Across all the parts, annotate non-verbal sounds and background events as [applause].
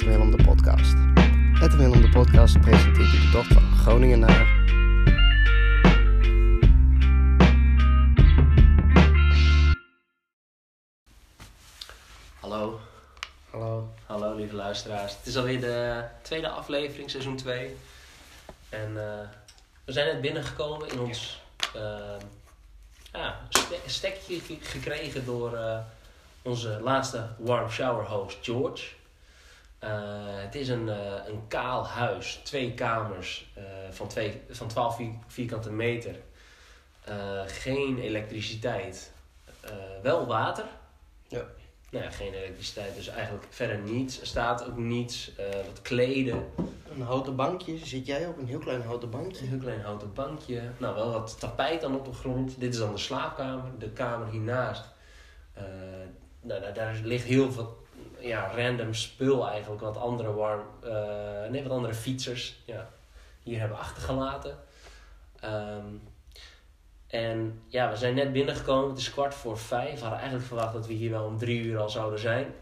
2, Edwin Willem de podcast. Edwin Willem de podcast presenteert u de tocht van Groningen naar... Hallo, Hallo. hallo lieve luisteraars. Het is alweer de tweede aflevering, seizoen 2. En eh, we zijn net binnengekomen in ons eh, ja, ste- stekje ge- gekregen door eh, onze laatste warm shower host George. Eh, het is een, eh, een kaal huis, twee kamers eh, van, twee, van 12 vier- vierkante meter. Geen elektriciteit, wel water. Ja. Nou ja, geen elektriciteit, dus eigenlijk verder niets. Er staat ook niets. wat kleden, Een houten bankje. Zit jij op een heel klein houten een bankje? heel klein houten bankje. Nou, wel wat tapijt dan op de grond. Dit is dan de slaapkamer. De kamer hiernaast. nou, daar, daar ligt heel veel ja, random spul eigenlijk. Wat andere warm... eh, nee, wat andere fietsers ja, hier hebben achtergelaten. Ehm, en ja, we zijn net binnengekomen. Het is kwart voor vijf. We hadden eigenlijk verwacht dat we hier wel om drie uur al zouden zijn.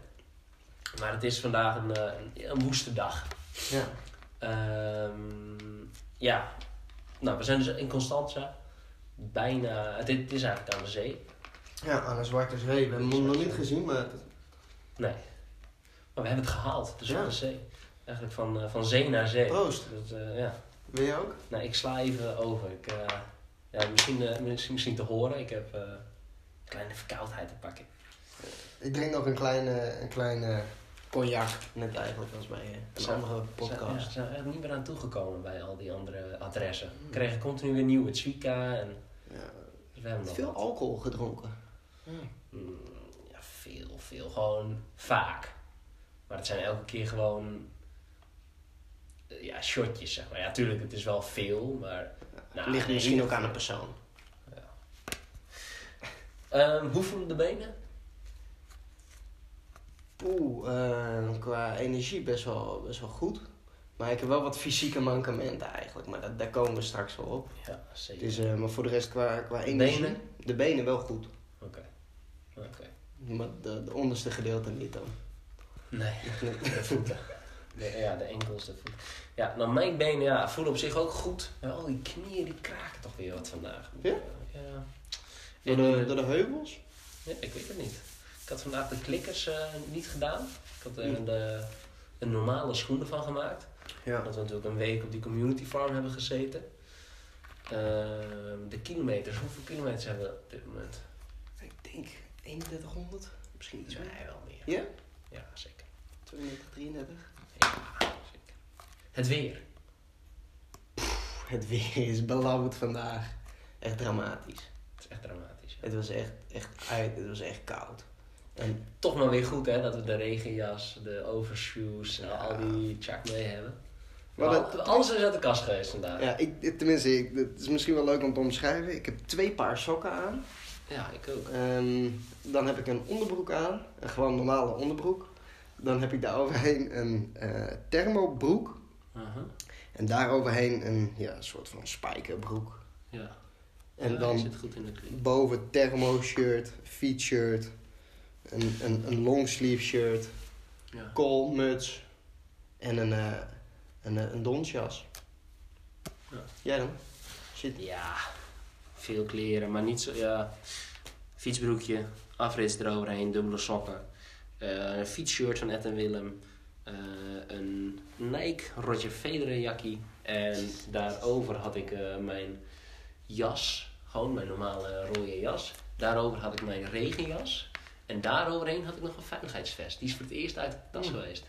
Maar het is vandaag een, eh, een, een woeste dag. Ja. Ehm, ja, nou, we zijn dus in Constanza. Bijna, het, het is eigenlijk aan de zee. Ja, aan de Zwarte Zee. We hebben hem nog niet gezien, maar... Nee. Maar we hebben het gehaald, Zwarte Ja. Zee. Eigenlijk van, eh, van zee naar zee. Proost. Dat, eh, ja. Wil je ook? Nou, ik sla even over. Ik, eh, ja, misschien, misschien, misschien te horen. Ik heb een kleine verkoudheid te pakken. Ik drink nog een kleine, een kleine cognac. Net eigenlijk als bij een andere We zijn, ja, podcast. we zijn er eigenlijk niet meer aan toegekomen bij al die andere adressen. We kregen continu weer nieuwe Zwika en Ja. dus we hebben Veel wat. alcohol gedronken. Mm, ja, veel, veel. Gewoon vaak. Maar het zijn elke keer gewoon... eh, Ja, shotjes, zeg maar. Ja, tuurlijk, het is wel veel, maar... Nou, Het ligt misschien ook aan de persoon. Ehm, hoe voelen de benen? Oeh, eh, qua energie best wel, best wel goed. Maar ik heb wel wat fysieke mankementen eigenlijk. Maar dat, daar komen we straks wel op. Ja, zeker. Dus, eh, maar voor de rest qua, qua energie... Benen? De benen wel goed. Oké. Oké. Maar de, de onderste gedeelte niet dan. Nee, [laughs] de voeten. De, ja, de enkels, de voeten. Ja, nou mijn benen ja, voelen op zich ook goed. Maar al die knieën die kraken toch weer wat vandaag. Ja? Ja. Door En, de, eh, door de heuvels? Ja, ik weet het niet. Ik had vandaag de klikkers eh, niet gedaan. Ik had er Hmm. de, de normale schoenen van gemaakt. Ja. Omdat we natuurlijk een week op die community farm hebben gezeten. Ehm, de kilometers, hoeveel kilometers hebben we op dit moment? Ik denk 3100. Misschien iets meer. Nee, wel meer. Ja? Ja, zeker. 32, 33. Ja, zeker. Het weer. Het weer is belauwd vandaag. Echt dramatisch. Het is echt dramatisch. Het was echt, echt uit. Het was echt koud. En Toch maar weer goed hè, dat we de regenjas, de overshoes en Ja. al die chak mee hebben. Maar Maar dat- alles is uit de kast geweest vandaag. ja, ik, tenminste, ik, het is misschien wel leuk om te omschrijven. Ik heb twee paar sokken aan. Ja, ik ook. Ehm, dan heb ik een onderbroek aan. Een gewoon normale onderbroek. Dan heb ik daar overheen een eh thermobroek. Aha. En daaroverheen een ja, soort van spijkerbroek. Ja. En Ja, dan goed in de boven thermo-shirt, fietshirt, een, een, een longsleeve shirt, Ja. koolmuts en een, eh een, eh, een donsjas. Ja. Jij dan? Zit... Ja, veel kleren, maar niet zo. Ja, fietsbroekje, afrits eroverheen, dubbele sokken, een fietsshirt van Ed en Willem, eh, een Nike Roger Federer jakkie en daarover had ik eh, mijn jas, gewoon mijn normale rode jas. Daarover had ik mijn regenjas en daaroverheen had ik nog een veiligheidsvest. Die is voor het eerst uit de tas Hmm. geweest.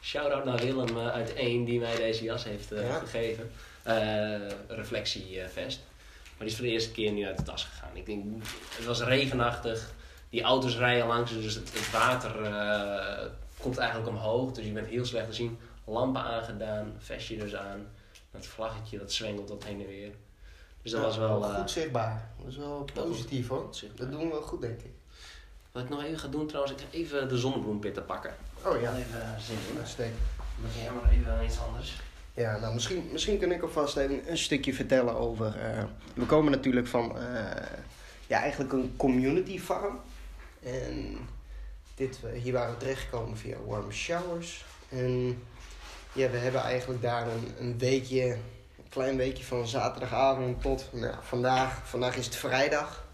Shout-out naar Willem eh, uit 1 die mij deze jas heeft eh, Ja. gegeven. Eh, reflectievest. Maar die is voor de eerste keer nu uit de tas gegaan. Ik denk, het was regenachtig. Die auto's rijden langs, dus het, het water eh, komt eigenlijk omhoog. Dus je bent heel slecht te zien. Lampen aangedaan, vestje dus aan. Dat vlaggetje dat zwengelt wat heen en weer. Dus dat Ja, was wel... eh, goed zichtbaar. Dat is wel positief hoor. Dat doen we wel goed denk ik. Wat ik nog even ga doen trouwens, ik ga even de zonnebloempitten pakken. Oh ja. Even zin in. Uitstekend. Dan jij maar even aan iets anders. Ja, nou misschien, misschien kan ik alvast een, een stukje vertellen over. eh, we komen natuurlijk van eh, ja, eigenlijk een community farm. En het dit, eh, hier waren we terechtgekomen via Warm Showers. En ja, we hebben eigenlijk daar een, een weekje, een klein weekje van zaterdagavond tot nou, vandaag. Vandaag is het vrijdag.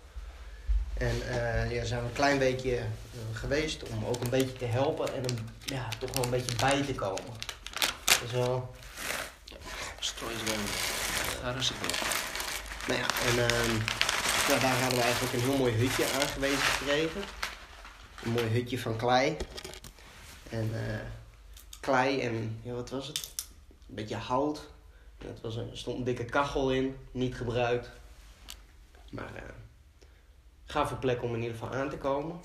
En eh, ja, zijn we een klein weekje eh, geweest om ook een beetje te helpen en een, ja, toch wel een beetje bij te komen. Dus wel, Strooi is wel. Ga rustig door. nou ja, en ehm, ja, daar hadden we eigenlijk een heel mooi hutje aangewezen gekregen. Een mooi hutje van klei. En eh, klei en, ja, wat was het? Een beetje hout. En het was een, er stond een dikke kachel in, niet gebruikt. Maar eh gave plek om in ieder geval aan te komen.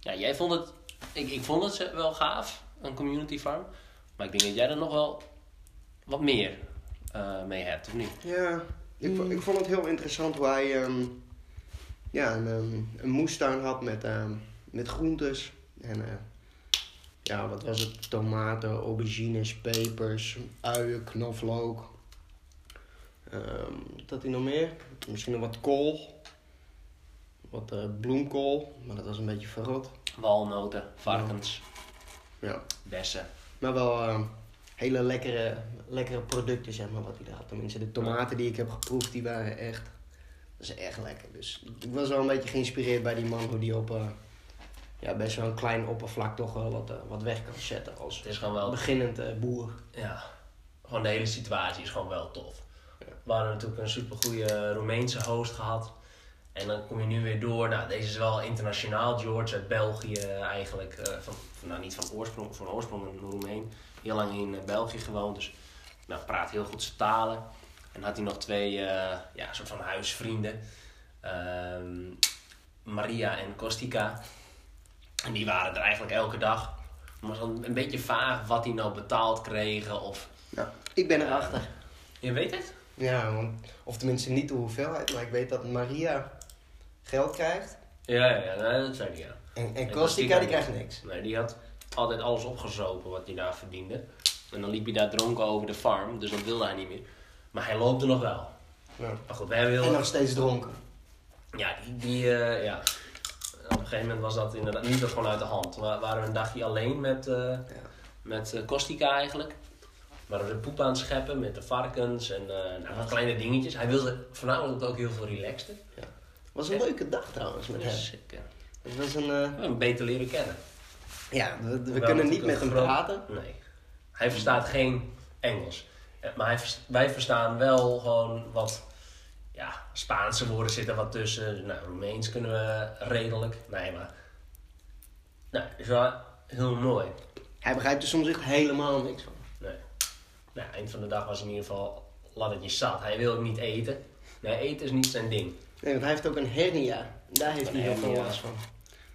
Ja, jij vond het. Ik, ik vond het wel gaaf, een community farm. Maar ik denk dat jij er nog wel wat meer eh, mee hebt, of niet? Ja, ik, ik vond het heel interessant hoe hij ehm, ja, een, ehm, een moestuin had met, ehm, met groentes. En eh, ja, wat was het? Tomaten, aubergines, pepers, uien, knoflook. Ehm wat had hij nog meer? Misschien nog wat kool. Wat eh, bloemkool, maar dat was een beetje verrot. Walnoten, varkens, Ja. bessen. Maar wel ehm, hele lekkere, lekkere producten, zeg maar, wat hij daar had. Tenminste, de tomaten die ik heb geproefd, die waren echt... Dat is echt lekker. Dus ik was wel een beetje geïnspireerd bij die man, hoe die op... eh, ja, best wel een klein oppervlak toch wel wat, eh, wat weg kan zetten als Het is gewoon wel. beginnend eh, boer. Ja, gewoon de hele situatie is gewoon wel tof. Ja. We hadden natuurlijk een supergoeie Roemeense host gehad. En dan kom je nu weer door. Nou, deze is wel internationaal. George uit België eigenlijk. van, nou, niet van oorsprong, van oorsprong een Roemeen. Heel lang in België gewoond. Dus nou, praat heel goed zijn talen. En had hij nog twee eh, ja, soort van huisvrienden. Ehm, Maria en Kostika. En die waren er eigenlijk elke dag. Maar dan een beetje vaag wat die nou betaald kregen. Of Nou, ik ben erachter. je weet het? Ja, want, of tenminste niet de hoeveelheid, maar ik weet dat Maria geld krijgt. Ja, ja, ja nee, dat zei hij ja. En, en Kostica die krijgt niks. Nee, die had altijd alles opgezopen wat hij daar verdiende. En dan liep hij daar dronken over de farm, dus dat wilde hij niet meer. Maar hij loopt er nog wel. Ja. Maar goed, we hebben En nog steeds dronken. Ja, die, die eh, ja. Op een gegeven moment was dat inderdaad niet gewoon uit de hand. We waren een dagje alleen met, eh met eh, Kostica eigenlijk. We waren de poep aan het scheppen met de varkens en nou, wat kleine dingetjes. Hij wilde voornamelijk ook heel veel relaxen. Het was een leuke dag trouwens met hem. Eh, Het was een... hem beter leren kennen. ja, we, kunnen niet met hem een praten. Nee. Hij verstaat geen Engels. Ja, Maar hij, wij verstaan wel gewoon wat ja, Spaanse woorden zitten wat tussen. Nou, Roemeens kunnen we redelijk. Nee, maar. Nou, is wel heel mooi. Hij begrijpt er soms echt helemaal niks van. Nee. Nou, eind van de dag was in ieder geval laddertje zat. Hij wil ook niet eten. Nee, eten is niet zijn ding. Nee, want hij heeft ook een hernia. Daar heeft hij heel veel last van.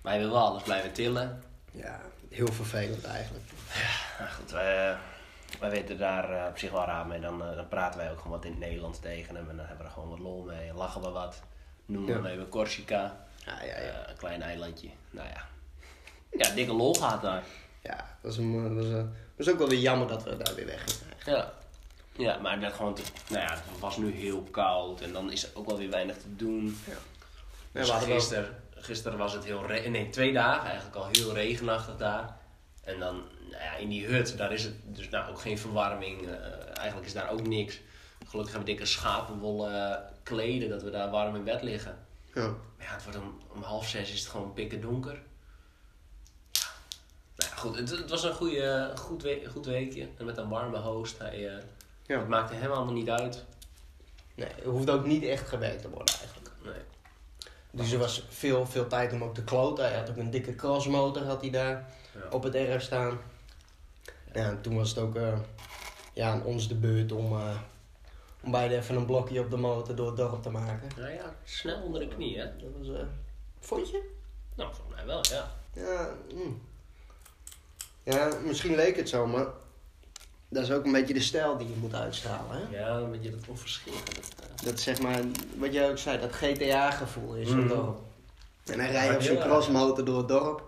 Maar hij wil wel alles blijven tillen. Ja, heel vervelend eigenlijk. Nou goed, wij, wij weten daar eh, op zich wel raar mee. Dan, eh, dan praten wij ook gewoon wat in het Nederlands tegen hem. En dan hebben we er gewoon wat lol mee. En lachen we wat. Noemen we Ja. even Corsica. Ja, ja, ja. Eh, een klein eilandje. Nou ja. Ja, dikke lol gaat daar. Ja, dat was, een, dat een, was ook wel weer jammer dat we daar weer weg gingen. Ja. Ja, maar dat gewoon te, nou ja, het was nu heel koud. En dan is er ook wel weer weinig te doen. Ja, Dus gisteren, gisteren was het heel... Re nee, twee dagen eigenlijk al heel regenachtig daar. En dan nou ja, in die hut, daar is het dus nou ook geen verwarming. eh, eigenlijk is daar ook niks. Gelukkig hebben we dikke schapenwollen kleden, dat we daar warm in bed liggen. Ja. Maar ja, het wordt om, om half zes is het gewoon pikken donker. Ja. Nou ja, goed, het, het was een goede, goed, we- goed weekje. En met een warme host. Hij, eh, Ja. Het maakte hem allemaal niet uit. Nee, het hoeft ook niet echt gewerkt te worden eigenlijk. Nee. Dus er was veel, veel tijd om ook te kloten. Hij had ook een dikke crossmotor had hij daar op het erf staan. Ja, en toen was het ook eh, ja, aan ons de beurt om, eh, om beide even een blokje op de motor door het dorp te maken. Nou ja, snel onder de knie, hè? Dat was, eh vond je? Nou, volgens mij wel, ja. Ja, mm. ja, misschien leek het zo, maar dat is ook een beetje de stijl die je moet uitstralen. Hè? Ja, een beetje dat onverschillige. Dat, Dat zeg maar, wat jij ook zei, dat GTA-gevoel is het dorp. En hij rijdt op zijn crossmotor door het dorp.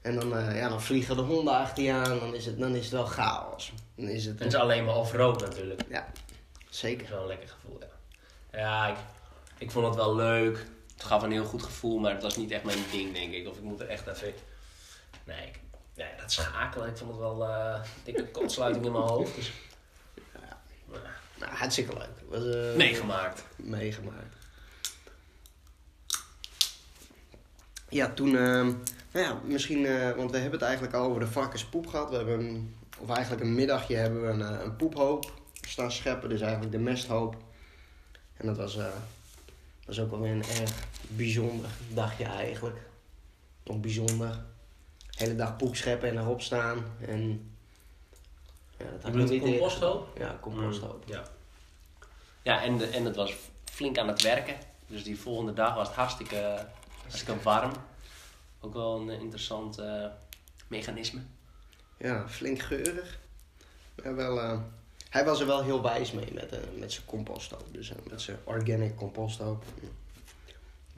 En dan, eh, ja, dan vliegen de honden achter je aan, dan is het, dan is het wel chaos. Dan is het, het is alleen maar off-road natuurlijk. ja, zeker. is wel een lekker gevoel, ja. Ja, ik, ik vond het wel leuk. Het gaf een heel goed gevoel, maar het was niet echt mijn ding, denk ik. Of ik moet er echt even Nee, ik, nee, dat schakelen, ik vond het wel eh dikke kortsluiting in mijn hoofd. Dus, nou, Nou, hartstikke leuk. Was, eh, meegemaakt. Meegemaakt. Ja, toen, ehm, nou ja, misschien, eh, want we hebben het eigenlijk al over de varkenspoep gehad. We hebben, een, of eigenlijk een middagje hebben we een, een poephoop staan scheppen, dus eigenlijk de mesthoop. En dat was, was ook wel weer een erg bijzonder dagje eigenlijk. Nog bijzonder. De hele dag poep scheppen en erop staan. En, ja, dat had ik niet composthoop? Ja, composthoop. Ja, ja en, de, en het was flink aan het werken. Dus die volgende dag was het hartstikke, hartstikke warm. Ook wel een interessant eh, mechanisme. Ja, flink geurig. Maar wel, eh, hij was er wel heel wijs mee met, eh, met zijn composthoop. Dus met zijn organic composthoop.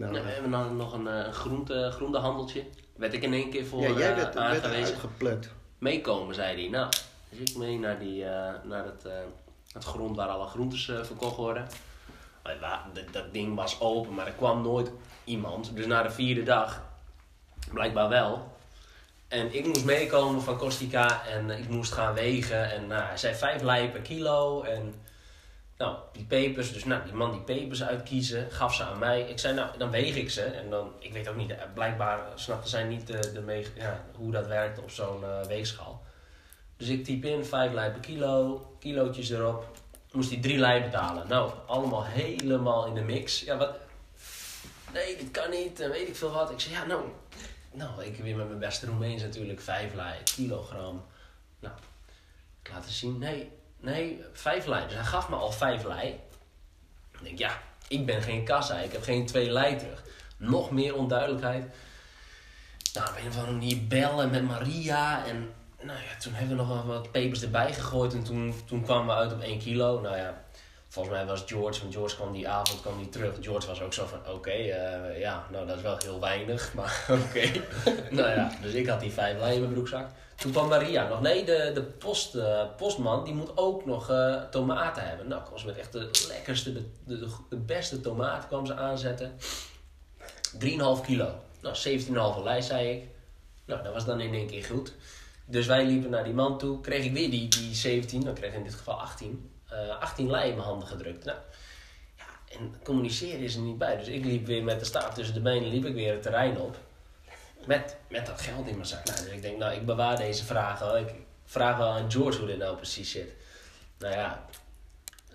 Nou, we eh, hebben dan nog een, eh, een groente, groentehandeltje. Werd ik in één keer voor ja, jij eh, werd, aangewezen. uitgeplukt. Meekomen, zei hij. Nou, dus ik mee naar, die, naar het, het grond waar alle groentes verkocht worden. Maar dat, dat ding was open, maar er kwam nooit iemand. Dus na de vierde dag, blijkbaar wel. En ik moest meekomen van Costa en ik moest gaan wegen. En nou, hij zei vijf lei per kilo. En nou, die pepers, dus nou, die man die pepers uitkiezen, gaf ze aan mij. Ik zei, nou, dan weeg ik ze. En dan, ik weet ook niet, eh, blijkbaar snapte zij niet de, de mee, ja, hoe dat werkt op zo'n eh, weegschaal. Dus ik typ in vijf lei per kilo, kilootjes erop. Moest hij drie lei betalen. Nou, allemaal helemaal in de mix. Ja, wat? Nee, dit kan niet. En weet ik veel wat. Ik zei, ja, nou, nou, ik weer met mijn beste Roemeens natuurlijk. Vijf lei, kilogram. Nou, ik laat het zien. Nee, nee, vijf lei. Dus hij gaf me al vijf lei. Ik denk, ja, ik ben geen kassa. Ik heb geen twee lei terug. Nog meer onduidelijkheid. Nou, op een of andere manier bellen met Maria. En nou ja, toen hebben we nog wat pepers erbij gegooid. En toen, toen kwamen we uit op 1 kilo. Nou ja, volgens mij was George, want George kwam die avond kwam die terug. George was ook zo van, oké, eh, ja, nou dat is wel heel weinig, [laughs] maar oké. [laughs] nou ja, dus ik had die vijf lei in mijn broekzak. Toen kwam Maria nog. Nee, de, de post, eh, postman die moet ook nog eh, tomaten hebben. Nou, kwam ze met echt de lekkerste, de, de, beste tomaten kwam ze aanzetten. 3,5 kilo. Nou, 17,5 lei zei ik. Nou, dat was dan in één keer goed. Dus wij liepen naar die man toe. Kreeg ik weer die, die 17, dan kreeg ik in dit geval 18. eh 18 lei in mijn handen gedrukt. Nou, en communiceren is er niet bij. Dus ik liep weer met de staaf tussen de benen, liep ik weer het terrein op. Met, met dat geld in mijn zak. Nou, dus ik denk, nou, ik bewaar deze vragen. wel. Ik vraag wel aan George hoe dit nou precies zit. Nou ja,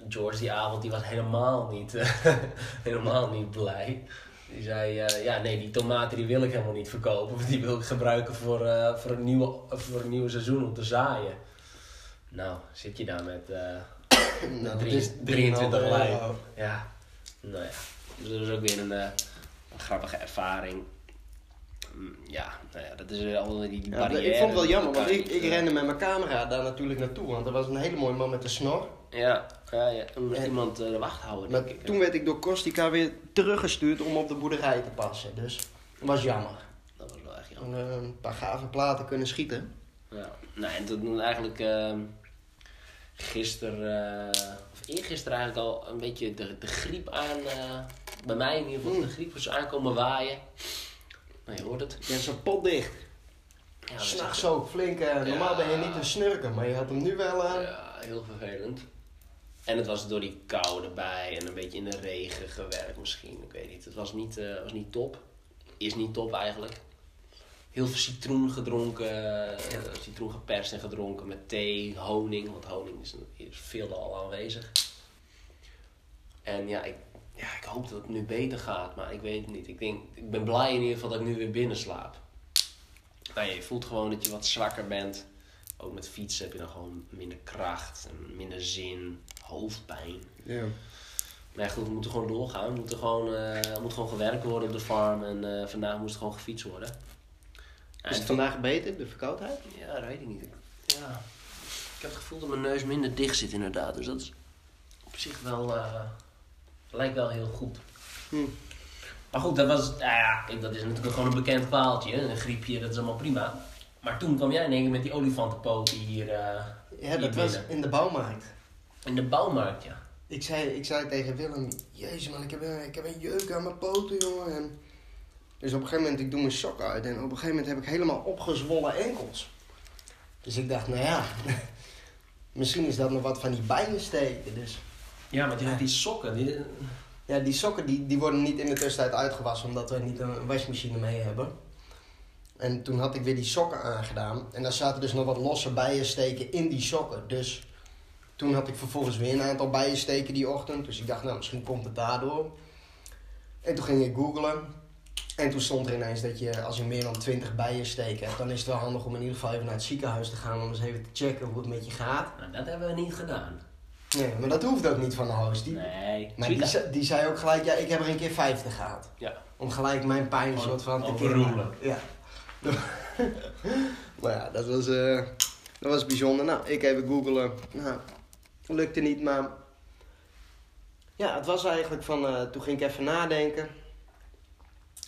George die avond die was helemaal niet, [laughs] helemaal niet blij. Die zei, eh, ja nee, die tomaten die wil ik helemaal niet verkopen. Want die wil ik gebruiken voor, eh, voor, een, nieuwe, voor een nieuw seizoen om te zaaien. Nou, zit je daar met... eh, [coughs] Nou, Drie- het is 23 3,5 lei. euro. ja, nou ja. Dus dat is ook weer een, een grappige ervaring. Mm, Ja, nou ja, dat is allemaal die, Ja, barrière. ik vond het wel jammer, want ik, ik eh, rende met mijn camera daar natuurlijk naartoe. Want er was een hele mooie man met een snor. Ja, ja, ja. Er moest En- iemand eh, de wacht houden, Maar ik. toen werd ik door Kostica weer teruggestuurd om op de boerderij te passen. Dus dat was jammer. Dat was wel echt jammer. Toen, eh, een paar gave platen kunnen schieten. Ja. Nou, en toen eigenlijk ehm gisteren, of eergisteren eigenlijk al een beetje de, de griep aan, bij mij in ieder geval, Mm. de griep was aankomen waaien. Nou, je hoort het. Ja, zo'n pot dicht. Ja, S'nachts echt- ook flink. eh, normaal ben je niet te snurken, maar je had hem nu wel. eh, Ja, heel vervelend. En het was door die kou erbij en een beetje in de regen gewerkt misschien. Ik weet niet. Het was niet, eh, was niet top. Is niet top eigenlijk. Heel veel citroen gedronken. citroen geperst en gedronken met thee, honing. Want honing is, is veel al aanwezig. En ja ik, ja, ik hoop dat het nu beter gaat. Maar ik weet het niet. Ik, denk, ik ben blij in ieder geval dat ik nu weer binnen slaap. Nou, je voelt gewoon dat je wat zwakker bent. Ook met fietsen heb je dan gewoon minder kracht, en minder zin, hoofdpijn. ja. Maar ja, goed, we moeten gewoon doorgaan. We moeten gewoon, eh, er moet gewoon gewerkt worden op de farm. En eh, vandaag moest er gewoon gefietst worden. Is het vandaag beter, de verkoudheid? Ja, dat weet ik niet. Ik- Ja. Ik heb het gevoel dat mijn neus minder dicht zit inderdaad. Dus dat is op zich wel... eh, lijkt wel heel goed. Hm. Maar goed, dat, was, nou ja, dat is natuurlijk gewoon een bekend kwaaltje. Een griepje, dat is allemaal prima. Maar toen kwam jij in één keer met die olifantenpoten hier eh, Ja, Hier dat was in de bouwmarkt. in de bouwmarkt, ja. Ik zei, ik zei tegen Willem, jezus man, ik heb, een, ik heb een jeuk aan mijn poten, jongen. En Dus op een gegeven moment, ik doe mijn sokken uit. En op een gegeven moment heb ik helemaal opgezwollen enkels. Dus ik dacht, nou ja, [laughs] misschien is dat nog wat van die bijen steken. Dus Ja, want je hebt die sokken. Die, ja, die sokken die, die worden niet in de tussentijd uitgewassen, omdat we niet een wasmachine mee hebben. En toen had ik weer die sokken aangedaan. En daar zaten dus nog wat losse bijensteken in die sokken. Dus toen had ik vervolgens weer een aantal bijensteken die ochtend. Dus ik dacht, nou, misschien komt het daardoor. En toen ging ik googlen. En toen stond er ineens dat je, als je meer dan 20 bijensteken hebt, dan is het wel handig om in ieder geval even naar het ziekenhuis te gaan om eens even te checken hoe het met je gaat. nou, dat hebben we niet gedaan. Nee, maar dat hoeft ook niet van de host. Die, Nee. maar die, die zei ook gelijk, ja, ik heb er een keer 50 gehad. Ja. Om gelijk mijn pijn een soort van te overroelen. Ja. [laughs] maar ja, dat was, eh, dat was bijzonder. Nou, ik even googelen. Nou, lukte niet, maar... Ja, het was eigenlijk van... eh, toen ging ik even nadenken.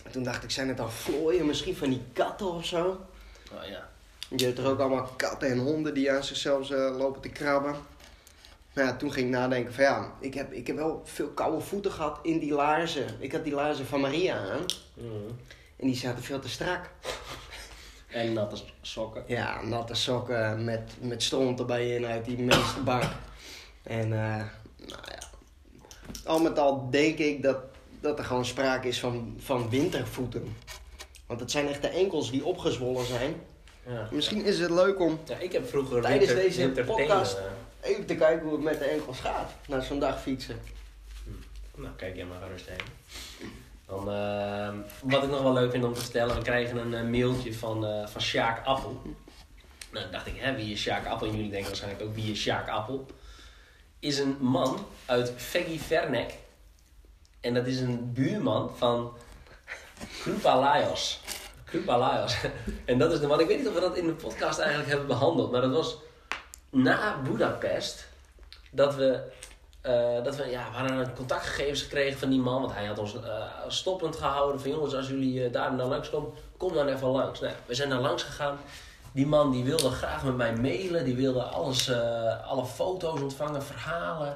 En toen dacht ik, zijn het dan vlooien? Misschien van die katten of zo? Oh, ja. Je hebt er ook allemaal katten en honden die aan zichzelf eh, lopen te krabben. Ja, toen ging ik nadenken van ja, ik heb, ik heb wel veel koude voeten gehad in die laarzen. Ik had die laarzen van Maria aan Mhm. en die zaten veel te strak. En natte sokken. Ja, natte sokken met, met stront erbij in uit die meesterbak. En eh, nou ja, al met al denk ik dat, dat er gewoon sprake is van, van wintervoeten. Want het zijn echt de enkels die opgezwollen zijn. Ja. Misschien is het leuk om ja, ik heb vroeger Tijdens winter- deze podcast- even te kijken hoe het met de enkels gaat. Na zo'n dag fietsen. Nou, kijk jij maar rustig heen. Dan, eh, wat ik nog wel leuk vind om te vertellen, we krijgen een eh, mailtje van, eh van Sjaak Appel. Nou, dacht ik, hè, wie is Sjaak Appel? En jullie denken waarschijnlijk ook, wie is Sjaak Appel? Is een man uit Veggie Vernek. En dat is een buurman van Krupa Lajos. Krupa Lajos. [laughs] En dat is de man, ik weet niet of we dat in de podcast eigenlijk hebben behandeld, maar dat was na Budapest dat we eh, dat we, ja, we hadden contactgegevens gekregen van die man, want hij had ons eh, stoppend gehouden van jongens, als jullie eh, daar dan langskomen, kom dan even langs. Nou, we zijn daar langs gegaan. Die man die wilde graag met mij mailen, die wilde alles, alle foto's ontvangen, verhalen.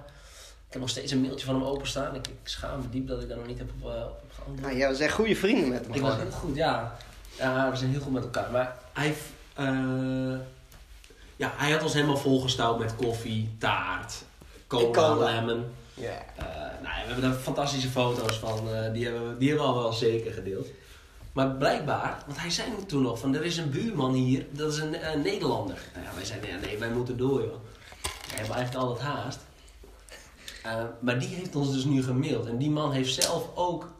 Ik heb nog steeds een mailtje van hem openstaan. Ik, ik schaam me diep dat ik daar nog niet heb op, op geantwoord. Nou, ja, we zijn goede vrienden met hem. Ik was heel goed, ja. We zijn heel goed met elkaar. Maar hij, ja, hij had ons helemaal volgestouwd met koffie, taart, cola, lemon. Ja. Eh, nou, we hebben daar fantastische foto's van. eh, die, hebben we, die hebben we al wel zeker gedeeld. Maar blijkbaar, want hij zei toen nog van er is een buurman hier, dat is een eh, Nederlander. Nou ja, wij zeiden ja, nee, wij moeten door joh. Wij hebben eigenlijk altijd haast. Maar die heeft ons dus nu gemaild. En die man heeft zelf ook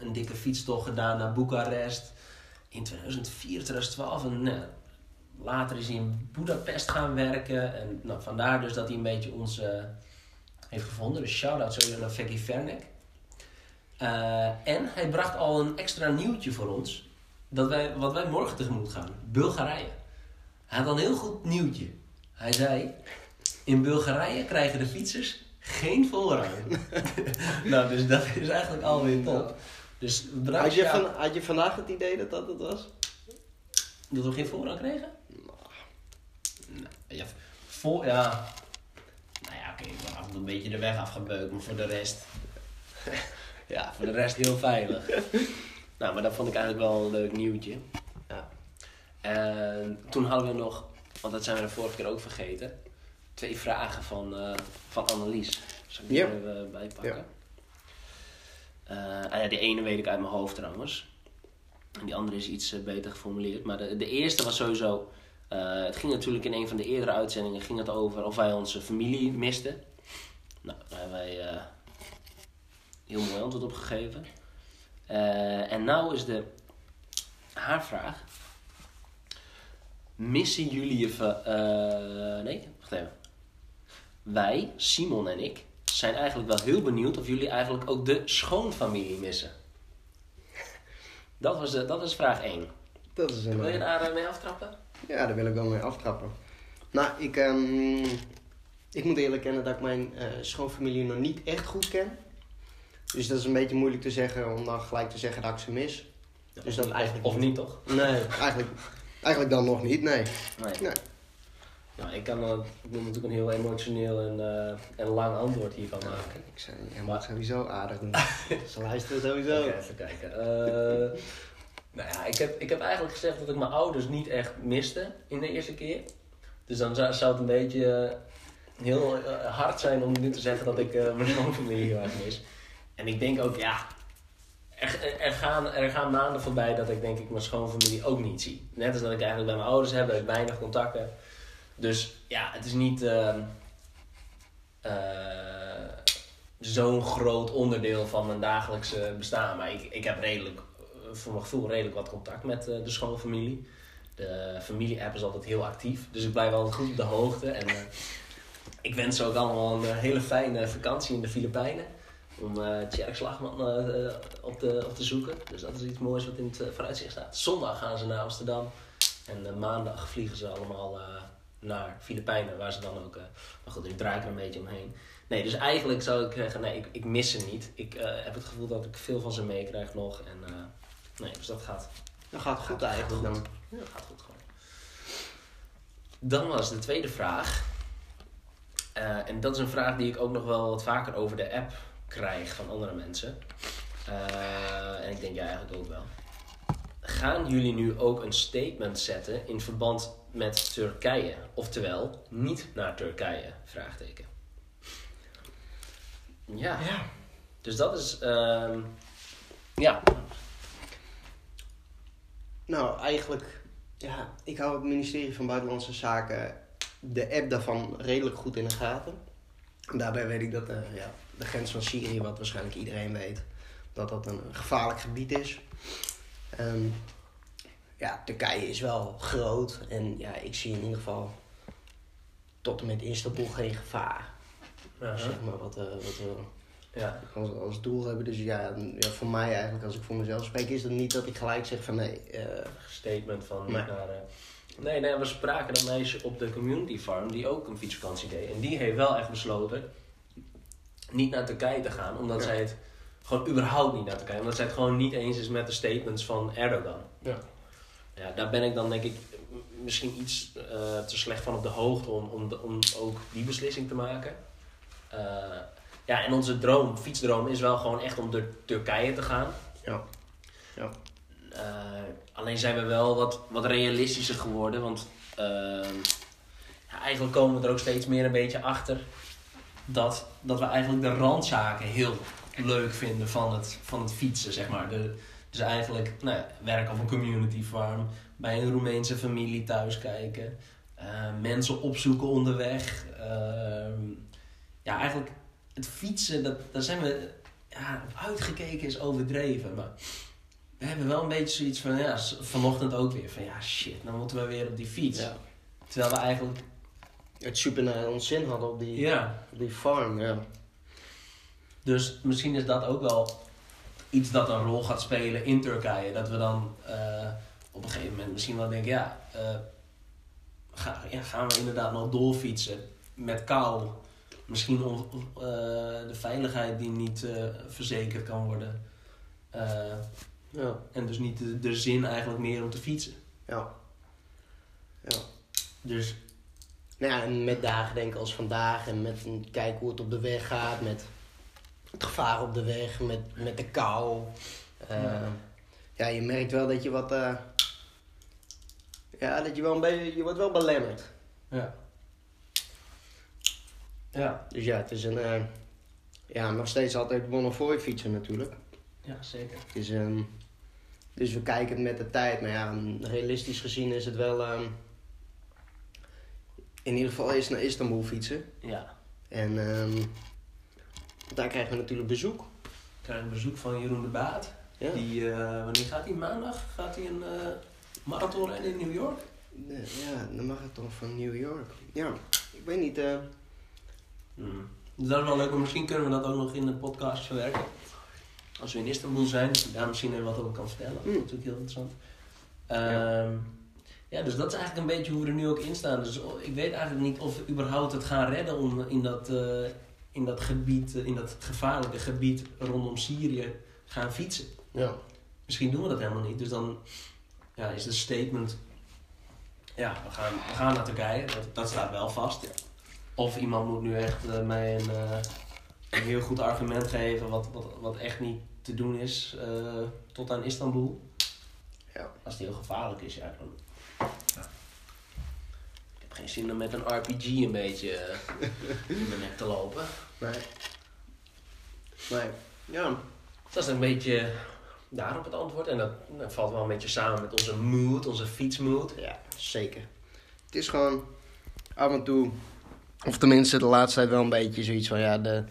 een dikke fietstocht gedaan naar Boekarest in 2004, 2012. En nou, later is hij in Budapest gaan werken. En nou, vandaar dus dat hij een beetje ons eh, heeft gevonden. Dus shout-out sowieso naar Veggie Vernek. Eh, en hij bracht al een extra nieuwtje voor ons. Dat wij, wat wij morgen tegemoet gaan. Bulgarije. Hij had al een heel goed nieuwtje. Hij zei... In Bulgarije krijgen de fietsers geen voorrang. [laughs] nou, dus dat is eigenlijk alweer top. Dus Had, je van, had je vandaag het idee dat dat het was? Dat we geen voorrang kregen? Nou, ja, voor, ja. Nou ja, oké, ik ben af en toe een beetje de weg afgebeukt, maar voor de rest. [laughs] ja, voor de rest heel veilig. [laughs] nou, maar dat vond ik eigenlijk wel een leuk nieuwtje. Ja. En toen hadden we nog, want dat zijn we de vorige keer ook vergeten, twee vragen van, eh, van Annelies. Zal ik die Ja. er even bij pakken? Ja. Eh, ah ja, die ene weet ik uit mijn hoofd trouwens. Die andere is iets eh, beter geformuleerd. Maar de, de eerste was sowieso... eh, het ging natuurlijk in een van de eerdere uitzendingen ging het over of wij onze familie misten. Nou, daar hebben wij eh, heel mooi antwoord op gegeven. En nou is de haar vraag. Missen jullie je... nee, wacht even. Wij, Simon en ik, zijn eigenlijk wel heel benieuwd of jullie eigenlijk ook de schoonfamilie missen. Dat was, de, dat is vraag 1. Dat is een... Wil je daar eh, mee aftrappen? Ja, daar wil ik wel mee aftrappen. Nou, ik, ehm, ik moet eerlijk kennen dat ik mijn eh, schoonfamilie nog niet echt goed ken. Dus dat is een beetje moeilijk te zeggen om dan gelijk te zeggen dat ik ze mis. Dus dat of, eigenlijk of niet. niet, toch? Nee, eigenlijk, eigenlijk dan nog niet, nee. Nee. nee. Nou, ik kan ik moet natuurlijk een heel emotioneel en, uh, en lang antwoord hier kan maken. Ik zei, jij moet sowieso aardig doen. [laughs] Ze luisteren sowieso. Okay, even kijken. Uh, nou ja, ik heb, ik heb eigenlijk gezegd dat ik mijn ouders niet echt miste in de eerste keer. Dus dan zou, zou het een beetje heel hard zijn om nu te zeggen dat ik mijn schoonfamilie heel erg mis. En ik denk ook, ja, er, er, gaan, er gaan maanden voorbij dat ik denk ik mijn schoonfamilie ook niet zie. Net als dat ik eigenlijk bij mijn ouders heb, dat ik weinig contacten. Dus ja, het is niet uh, uh, zo'n groot onderdeel van mijn dagelijkse bestaan. Maar ik, ik heb redelijk, voor mijn gevoel redelijk wat contact met uh, de schoonfamilie. De familie-app is altijd heel actief. Dus ik blijf altijd goed op de hoogte. En ik wens ze ook allemaal een hele fijne vakantie in de Filipijnen om uh, Tjerk op, te, op te zoeken. Dus dat is iets moois wat in het vooruitzicht staat. Zondag gaan ze naar Amsterdam. En maandag vliegen ze allemaal naar Filipijnen, waar ze dan ook. maar goed, ik draai er een beetje omheen. Nee, dus eigenlijk zou ik zeggen, nee, ik, ik mis ze niet. Ik heb het gevoel dat ik veel van ze meekrijg nog. En nee, dus dat gaat. Dat gaat goed gaat eigenlijk dan. Ja, dat gaat goed gewoon. Dan was de tweede vraag. Uh, en dat is een vraag die ik ook nog wel wat vaker over de app krijg van andere mensen. Uh, en ik denk jij eigenlijk ook wel. Gaan jullie nu ook een statement zetten in verband met Turkije? Oftewel, niet naar Turkije? Vraagteken. Ja. ja. Dus dat is. Uh, ja. Nou, eigenlijk. Ja, ik hou het ministerie van Buitenlandse Zaken de app daarvan redelijk goed in de gaten. Daarbij weet ik dat uh, ja, de grens van Syrië, wat waarschijnlijk iedereen weet, dat dat een gevaarlijk gebied is. Um, ja, Turkije is wel groot en ja, ik zie in ieder geval tot en met Istanbul geen gevaar. Zeg maar wat, uh, wat we ja. als, als doel hebben. Dus ja, ja, voor mij eigenlijk, als ik voor mezelf spreek, is het niet dat ik gelijk zeg van nee. Uh, Statement van niet naar. Uh, nee, nee, we spraken een meisje op de community farm die ook een fietsvakantie deed. En die heeft wel echt besloten niet naar Turkije te gaan, omdat zij het gewoon überhaupt niet naar Turkije, omdat zij het gewoon niet eens is met de statements van Erdogan. Ja. Ja, daar ben ik dan denk ik misschien iets uh, te slecht van op de hoogte om, om, om ook die beslissing te maken. Uh, ja, en onze droom, fietsdroom, is wel gewoon echt om door Turkije te gaan. Ja. ja. Uh, alleen zijn we wel wat, wat realistischer geworden, want ja, eigenlijk komen we er ook steeds meer een beetje achter dat, dat we eigenlijk de randzaken heel leuk vinden van het, van het fietsen, zeg maar. De, dus eigenlijk nou, werken op een community farm, bij een Roemeense familie thuis kijken, uh, mensen opzoeken onderweg. Uh, ja, eigenlijk het fietsen, dat, daar zijn we ja, uitgekeken is overdreven. Maar we hebben wel een beetje zoiets van, ja, vanochtend ook weer van, ja shit, dan moeten we weer op die fiets. Ja. Terwijl we eigenlijk het super naar ons zin hadden op die, ja. op die farm. Ja. Dus misschien is dat ook wel iets dat een rol gaat spelen in Turkije. Dat we dan uh, op een gegeven moment misschien wel denken, ja, uh, ga, ja gaan we inderdaad nog doorfietsen met kou. Misschien om, uh, de veiligheid die niet verzekerd kan worden. ja. En dus niet de, de zin eigenlijk meer om te fietsen. Ja. Ja. Dus nou ja, en met dagen denken als vandaag en met kijken hoe het op de weg gaat, met het gevaar op de weg, met, met de kou. Uh, ja. ja. je merkt wel dat je wat. Uh, ja, dat je wel een beetje. Je wordt wel belemmerd. Ja. Ja. Dus ja, het is een. Uh, ja, nog steeds altijd Bonnefoy fietsen natuurlijk. Ja, zeker. Dus, um, dus we kijken met de tijd. Maar ja, realistisch gezien is het wel. Um, in ieder geval eerst naar Istanbul fietsen. Ja. En um, daar krijgen we natuurlijk bezoek. We krijgen een bezoek van Jeroen de Baat. Ja. Die, uh, wanneer gaat hij? Maandag? Gaat hij een uh, marathon rennen in New York? Ja, de marathon van New York. Ja, ik weet niet. Uh... Hmm. Dat is wel leuk, maar misschien kunnen we dat ook nog in de podcast verwerken. Als we in Istanbul zijn, daar misschien even wat over kan vertellen. Hmm. Dat is natuurlijk heel interessant. Ja. Um, ja, dus dat is eigenlijk een beetje hoe we er nu ook in staan. Dus ik weet eigenlijk niet of we überhaupt het gaan redden om in dat, uh, in dat gebied, uh, in dat gevaarlijke gebied rondom Syrië gaan fietsen. Ja. Misschien doen we dat helemaal niet. Dus dan ja, is het statement Ja, we gaan, we gaan naar Turkije. Dat, dat staat wel vast. Of iemand moet nu echt eh, mij een, eh, een heel goed argument geven wat, wat, wat echt niet te doen is eh, tot aan Istanbul. Ja. Als het heel gevaarlijk is, ja, dan... ja. Geen zin om met een RPG een beetje eh, in mijn nek te lopen. Nee. Nee. Ja. Dat is een beetje daarop het antwoord. En dat, dat valt wel een beetje samen met onze mood, onze fietsmood. Ja, zeker. Het is gewoon af en toe, of tenminste de laatste tijd wel een beetje zoiets van ja, de,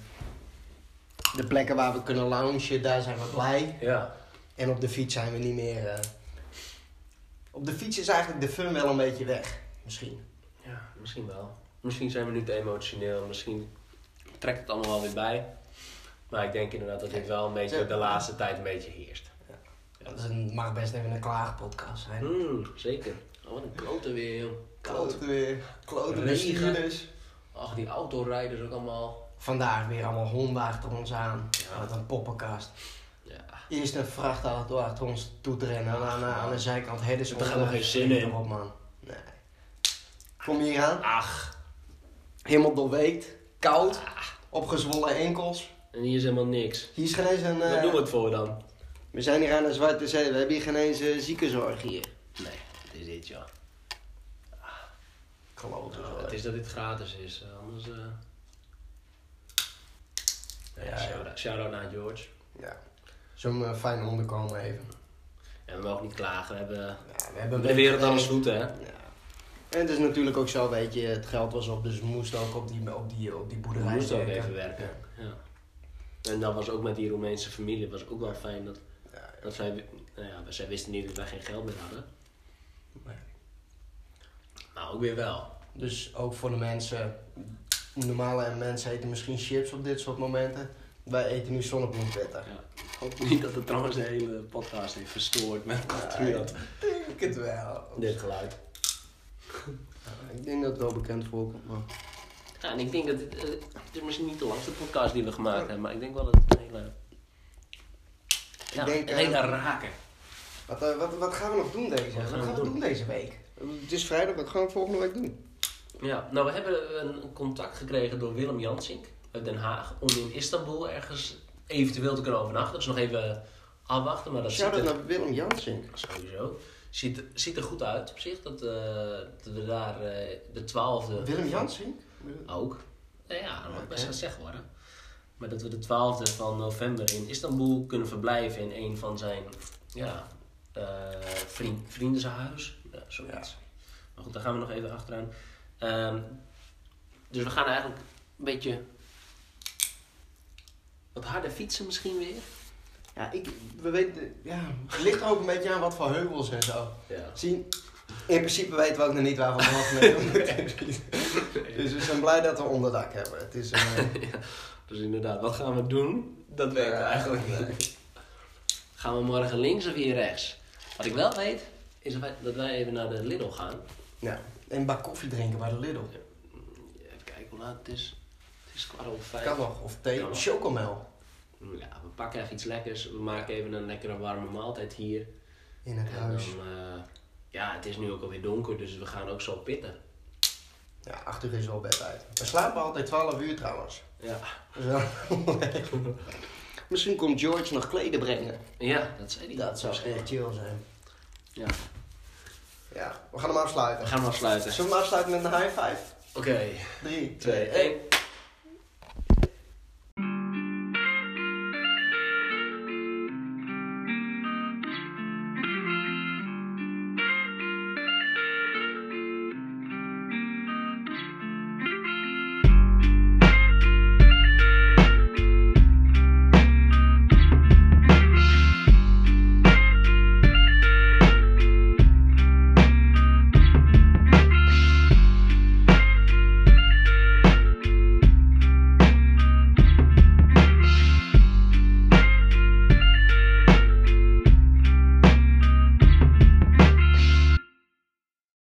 de plekken waar we kunnen loungen, daar zijn we blij. Ja. En op de fiets zijn we niet meer. eh, Op de fiets is eigenlijk de fun wel een beetje weg, misschien. Ja, misschien wel. Misschien zijn we nu te emotioneel. Misschien trekt het allemaal wel weer bij. Maar ik denk inderdaad dat dit wel een beetje de laatste tijd een beetje heerst. Dat is een, mag best even een klaagpodcast zijn. Mm, zeker. Oh, wat een klote weer, joh. Koud. Kloten weer, Regen. bestuurders. Ach, die autorijders ook allemaal. Vandaag weer allemaal honden achter ons aan. Ja. Wat een poppenkast. Ja. Eerst een vrachtauto achter ons toe te rennen. En aan, de- aan de zijkant hebben ze Daar hebben we geen zin in. Op, man. Kom je hier aan, Ach, helemaal doorweekt, koud, opgezwollen enkels. en hier is helemaal niks. Hier is geen eens een... eh, Wat doen we het voor dan? we zijn hier aan de Zwarte Zee, we hebben hier geen eens eh, ziekenzorg hier. Nee, het is dit, ja. Kloten Nou, zo. het is dat dit gratis is, eh, anders... eh Nee, Ja, shout-out- naar George. Ja. Zo'n eh, fijn onderkomen even. En we mogen niet klagen, we hebben Ja, we hebben de wereld aan ons voeten, hè. Ja. En het is natuurlijk ook zo, weet je, het geld was op, dus we moesten ook op die, op die, op die We boerderij moesten ook even werken. Ja. En dat was ook met die Roemeense familie, was ook wel fijn dat, Ja, ja. dat zij, nou ja, zij wisten niet dat wij geen geld meer hadden. Nee. Maar ook weer wel. Dus ook voor de mensen, normale mensen eten misschien chips op dit soort momenten. Wij eten nu zonnebloempetter. Ja. Ik hoop niet dat het trouwens de hele podcast heeft verstoord met Ja, dat, Ik denk het wel. dit geluid. Ik denk dat het wel bekend voorkomt, maar... Ja, en ik denk dat het, eh, het is misschien niet de langste podcast die we gemaakt hebben, maar ik denk wel dat het een hele, ja, denk, een eh, hele raken. Wat, eh, wat, wat gaan we nog doen deze, wat gaan we doen? deze week? Het is vrijdag, wat gaan we volgende week doen? Ja, nou we hebben een contact gekregen door Willem Jansink uit Den Haag om in Istanbul ergens eventueel te kunnen overnachten. Dat is nog even afwachten, maar dat ziet Shout-out er naar Willem Jansing. sowieso ziet, ziet er goed uit op zich dat, eh, dat we daar eh, de twaalfde Willem Jansing? ook. Nou ja, dat mag best gezegd worden. Maar dat we de 12e van november in Istanbul kunnen verblijven in een van zijn ja, eh, vriend, vriendenhuis. Ja, zoiets. Maar goed, daar gaan we nog even achteraan. Ehm, dus we gaan eigenlijk een beetje wat harder fietsen misschien weer. Ja, ik, we weten, ja, het ligt er ook een beetje aan wat voor heuvels en zo. Ja. Zien, in principe weten we ook nog niet waar we vanaf moeten. [laughs] Dus we zijn blij dat we onderdak hebben. Het is eh, [laughs] Dus inderdaad, wat gaan we doen? Dat weten we Ja, eigenlijk niet. Gaan we morgen links of hier rechts? Wat ik wel weet, is dat wij, dat wij even naar de Lidl gaan. ja, een bak koffie drinken bij de Lidl. Even kijken hoe laat het is. Het is kwart over vijf. Kan nog. Of thee, chocomel Ja, we pakken even iets lekkers. We maken even een lekkere warme maaltijd hier. in het En huis. dan, eh, ja, het is nu ook alweer donker, dus we gaan ook zo pitten. Ja, acht uur is wel bed uit. We slapen altijd 12 uur trouwens. Ja, dan- [laughs] Misschien komt George nog kleden brengen. ja dat zei hij. Dat zou echt chill zijn. Ja. Ja, we gaan hem afsluiten. We gaan hem afsluiten. Zullen we hem afsluiten met een high five? Oké, 3, 2, 2, 1. 1.